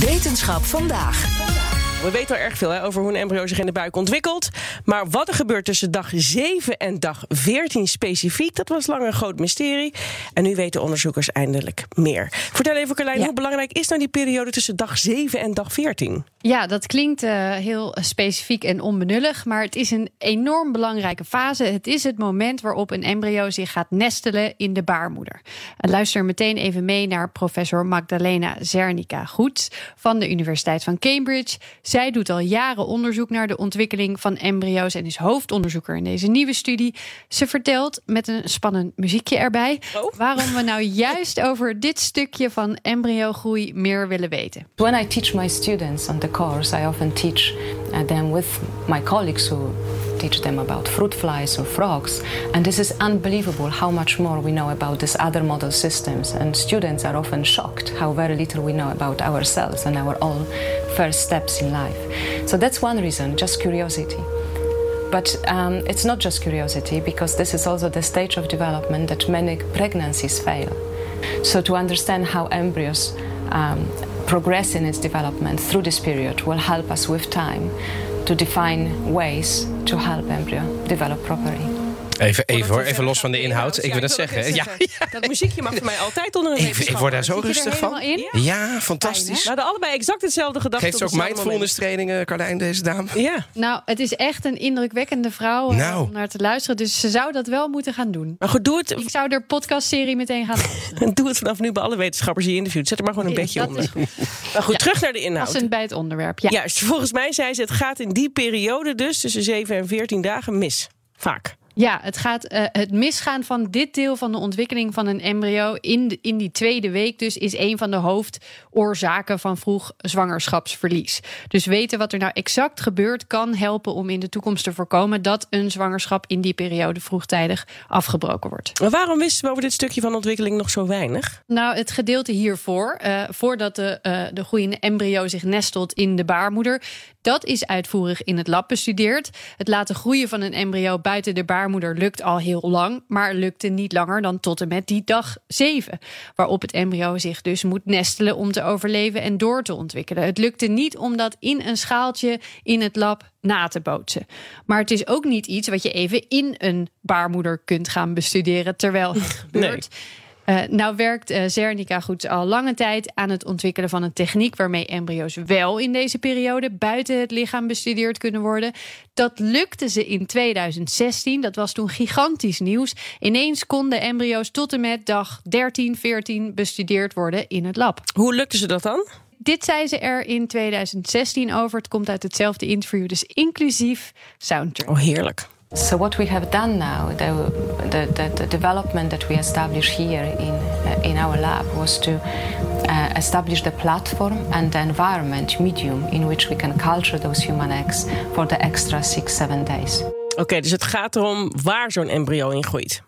Wetenschap vandaag. We weten al erg veel hè, over hoe een embryo zich in de buik ontwikkelt. Maar wat er gebeurt tussen dag 7 en dag 14 specifiek, dat was lang een groot mysterie. En nu weten onderzoekers eindelijk meer. Vertel even, Carlijn, Ja. hoe belangrijk is nou die periode tussen dag 7 en dag 14? Ja, dat klinkt eh, heel specifiek en onbenullig, maar het is een enorm belangrijke fase. Het is het moment waarop een embryo zich gaat nestelen in de baarmoeder. En luister meteen even mee naar professor Magdalena Zernica Goets van de Universiteit van Cambridge. Zij doet al jaren onderzoek naar de ontwikkeling van embryo's en is hoofdonderzoeker in deze nieuwe studie. Ze vertelt met een spannend muziekje erbij waarom we nou juist over dit stukje van embryogroei meer willen weten. When I teach my students on the course, I often teach uh, them with my colleagues who teach them about fruit flies or frogs. And this is unbelievable how much more we know about these other model systems. And students are often shocked how very little we know about ourselves and our own first steps in life. So that's one reason, just curiosity. But um, it's not just curiosity, because this is also the stage of development that many pregnancies fail. So, to understand how embryos um, progress in its development through this period will help us with time to define ways to help embryo develop properly. Even, even hoor, even los van de inhoud. Ik wil dat zeggen. Ja, Dat muziekje mag voor mij altijd onder een ik, ik word daar zo Zit rustig van. in? Ja, fantastisch. We hadden allebei exact hetzelfde gedacht. Geeft ze ook mindfulness trainingen, Carlijn, deze dame? Ja. Nou, het is echt een indrukwekkende vrouw eh, Nou. om naar te luisteren. Dus ze zou dat wel moeten gaan doen. Maar goed, doe het. Ik zou er podcastserie meteen gaan luisteren. Doe het vanaf nu bij alle wetenschappers die je interviewt. Zet er maar gewoon een dat onder. is Maar goed, terug naar de inhoud. Passend bij het onderwerp. Ja. Juist, volgens mij zei ze, het gaat in die periode dus tussen 7 en 14 dagen mis. Vaak. Ja, het gaat eh, het misgaan van dit deel van de ontwikkeling van een embryo in, de- in die tweede week dus is een van de hoofdoorzaken van vroeg zwangerschapsverlies. Dus weten wat er nou exact gebeurt kan helpen om in de toekomst te voorkomen dat een zwangerschap in die periode vroegtijdig afgebroken wordt. Maar waarom wisten we over dit stukje van ontwikkeling nog zo weinig? Nou, het gedeelte hiervoor, eh, voordat de, eh, de groeiende embryo zich nestelt in de baarmoeder, dat is uitvoerig in het lab bestudeerd. Het laten groeien van een embryo buiten de baarmoeder lukt al heel lang, maar lukte niet langer dan tot en met die dag 7, waarop het embryo zich dus moet nestelen om te overleven en door te ontwikkelen. Het lukte niet om dat in een schaaltje in het lab na te bootsen. Maar het is ook niet iets wat je even in een baarmoeder kunt gaan bestuderen terwijl het gebeurt. Eh, nou werkt eh Zernica goed al lange tijd aan het ontwikkelen van een techniek waarmee embryo's wel in deze periode buiten het lichaam bestudeerd kunnen worden. Dat lukte ze in 2016. Dat was toen gigantisch nieuws. Ineens konden embryo's tot en met dag 13, 14 bestudeerd worden in het lab. Hoe lukte ze dat dan? Dit zei ze er in 2016 over. Het komt uit hetzelfde interview, dus inclusief soundtrack. Oh, heerlijk. So what we have done now, the, the, the, development that we established here in, uh, in our lab was to uh, establish the platform and the environment medium in which we can culture those human eggs for the extra six, seven days. Oké, dus het gaat erom waar zo'n embryo in groeit.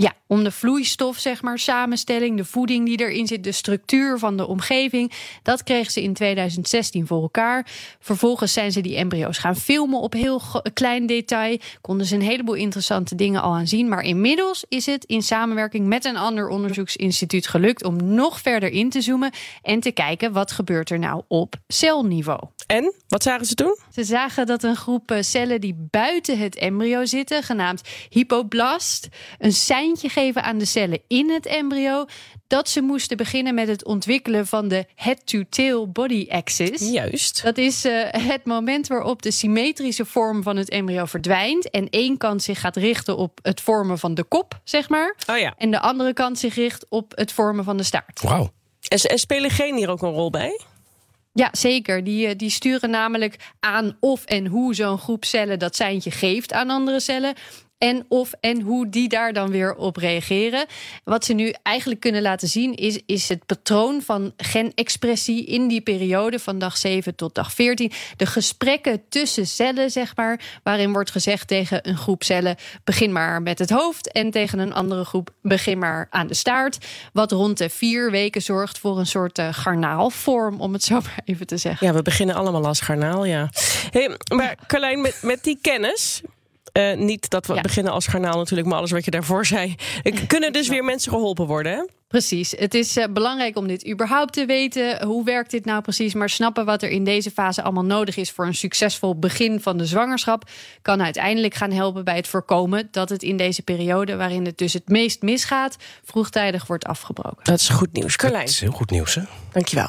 Ja, om de vloeistof, zeg maar, samenstelling, de voeding die erin zit, de structuur van de omgeving. Dat kregen ze in 2016 voor elkaar. Vervolgens zijn ze die embryo's gaan filmen op heel klein detail. Konden ze een heleboel interessante dingen al aan zien. Maar inmiddels is het in samenwerking met een ander onderzoeksinstituut gelukt om nog verder in te zoomen en te kijken wat gebeurt er nou op celniveau. En wat zagen ze toen? Ze zagen dat een groep eh, cellen die buiten het embryo zitten, genaamd hypoblast, een seintje geven aan de cellen in het embryo dat ze moesten beginnen met het ontwikkelen van de head-to-tail body axis. Juist. Dat is eh, het moment waarop de symmetrische vorm van het embryo verdwijnt en één kant zich gaat richten op het vormen van de kop, zeg maar, Oh ja. en de andere kant zich richt op het vormen van de staart. Wauw. En, en spelen genen hier ook een rol bij? Ja, zeker. Die, eh, die sturen namelijk aan of en hoe zo'n groep cellen dat seintje geeft aan andere cellen. En of en hoe die daar dan weer op reageren. Wat ze nu eigenlijk kunnen laten zien is, is het patroon van genexpressie in die periode van dag 7 tot dag 14. De gesprekken tussen cellen, zeg maar, waarin wordt gezegd tegen een groep cellen: begin maar met het hoofd en tegen een andere groep begin maar aan de staart. Wat rond de vier weken zorgt voor een soort uh, garnaalvorm, om het zo maar even te zeggen. Ja, we beginnen allemaal als garnaal, ja. Hey, maar Carlijn, met, met die kennis. Uh, niet dat we Ja. beginnen als garnaal natuurlijk, maar alles wat je daarvoor zei. Eh, Kunnen dus weer mensen geholpen worden, hè? Precies. Het is eh, belangrijk om dit überhaupt te weten. Hoe werkt dit nou precies? Maar snappen wat er in deze fase allemaal nodig is voor een succesvol begin van de zwangerschap, kan uiteindelijk gaan helpen bij het voorkomen dat het in deze periode, waarin het dus het meest misgaat, vroegtijdig wordt afgebroken. Dat is goed nieuws. Carlijn, Dat is heel goed nieuws, hè? dankjewel.